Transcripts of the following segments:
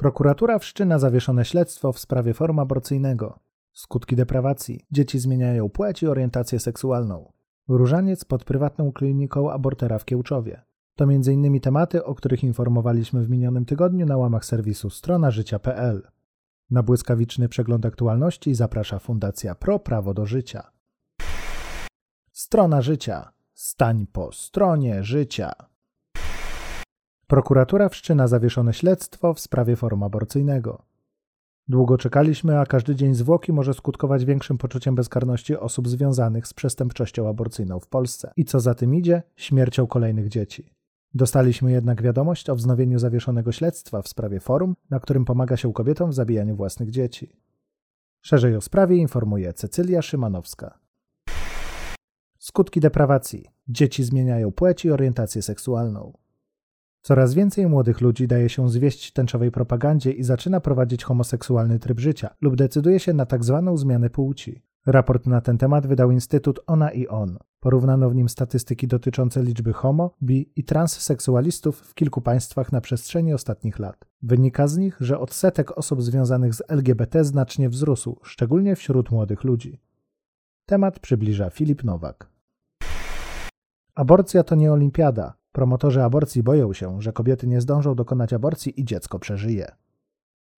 Prokuratura wszczyna zawieszone śledztwo w sprawie form aborcyjnego. Skutki deprawacji. Dzieci zmieniają płeć i orientację seksualną. Różaniec pod prywatną kliniką abortera w Kiełczowie. To m.in. tematy, o których informowaliśmy w minionym tygodniu na łamach serwisu stronażycia.pl. Na błyskawiczny przegląd aktualności zaprasza Fundacja Pro Prawo do Życia. Strona Życia. Stań po stronie życia. Prokuratura wszczyna zawieszone śledztwo w sprawie forum aborcyjnego. Długo czekaliśmy, a każdy dzień zwłoki może skutkować większym poczuciem bezkarności osób związanych z przestępczością aborcyjną w Polsce i co za tym idzie, śmiercią kolejnych dzieci. Dostaliśmy jednak wiadomość o wznowieniu zawieszonego śledztwa w sprawie forum, na którym pomaga się kobietom w zabijaniu własnych dzieci. Szerzej o sprawie informuje Cecylia Szymanowska. Skutki deprawacji. Dzieci zmieniają płeć i orientację seksualną. Coraz więcej młodych ludzi daje się zwieść tęczowej propagandzie i zaczyna prowadzić homoseksualny tryb życia lub decyduje się na tak zwaną zmianę płci. Raport na ten temat wydał Instytut Ona i On. Porównano w nim statystyki dotyczące liczby homo, bi i transseksualistów w kilku państwach na przestrzeni ostatnich lat. Wynika z nich, że odsetek osób związanych z LGBT znacznie wzrósł, szczególnie wśród młodych ludzi. Temat przybliża Filip Nowak. Aborcja to nie olimpiada. Promotorzy aborcji boją się, że kobiety nie zdążą dokonać aborcji i dziecko przeżyje.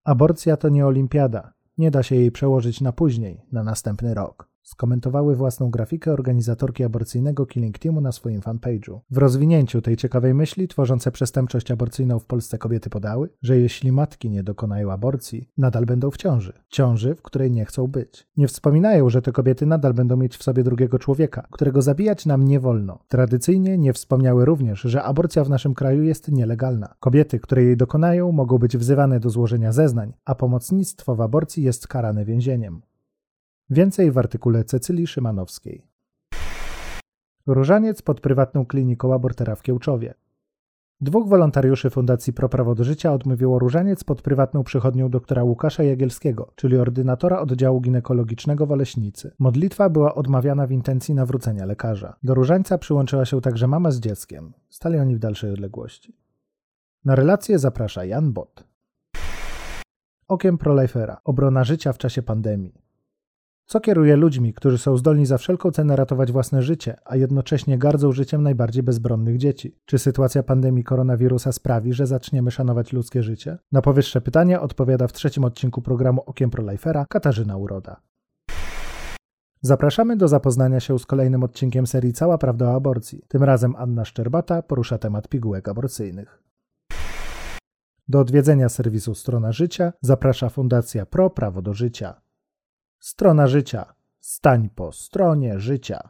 Aborcja to nie olimpiada. Nie da się jej przełożyć na później, na następny rok skomentowały własną grafikę organizatorki aborcyjnego Killing Teamu na swoim fanpage'u. W rozwinięciu tej ciekawej myśli tworzące przestępczość aborcyjną w Polsce kobiety podały, że jeśli matki nie dokonają aborcji, nadal będą w ciąży. Ciąży, w której nie chcą być. Nie wspominają, że te kobiety nadal będą mieć w sobie drugiego człowieka, którego zabijać nam nie wolno. Tradycyjnie nie wspomniały również, że aborcja w naszym kraju jest nielegalna. Kobiety, które jej dokonają, mogą być wzywane do złożenia zeznań, a pomocnictwo w aborcji jest karane więzieniem. Więcej w artykule Cecylii Szymanowskiej. Różaniec pod prywatną kliniką abortera w Kiełczowie. Dwóch wolontariuszy Fundacji Pro Prawo do Życia odmówiło różaniec pod prywatną przychodnią doktora Łukasza Jagielskiego, czyli ordynatora oddziału ginekologicznego w Oleśnicy. Modlitwa była odmawiana w intencji nawrócenia lekarza. Do różańca przyłączyła się także mama z dzieckiem. Stali oni w dalszej odległości. Na relację zaprasza Jan Bot. Okiem prolifera. Obrona życia w czasie pandemii. Co kieruje ludźmi, którzy są zdolni za wszelką cenę ratować własne życie, a jednocześnie gardzą życiem najbardziej bezbronnych dzieci? Czy sytuacja pandemii koronawirusa sprawi, że zaczniemy szanować ludzkie życie? Na powyższe pytanie odpowiada w trzecim odcinku programu Okiem Prolifera Katarzyna Uroda. Zapraszamy do zapoznania się z kolejnym odcinkiem serii Cała Prawda o Aborcji. Tym razem Anna Szczerbata porusza temat pigułek aborcyjnych. Do odwiedzenia serwisu Strona Życia zaprasza Fundacja Pro Prawo do Życia. Strona życia. Stań po stronie życia.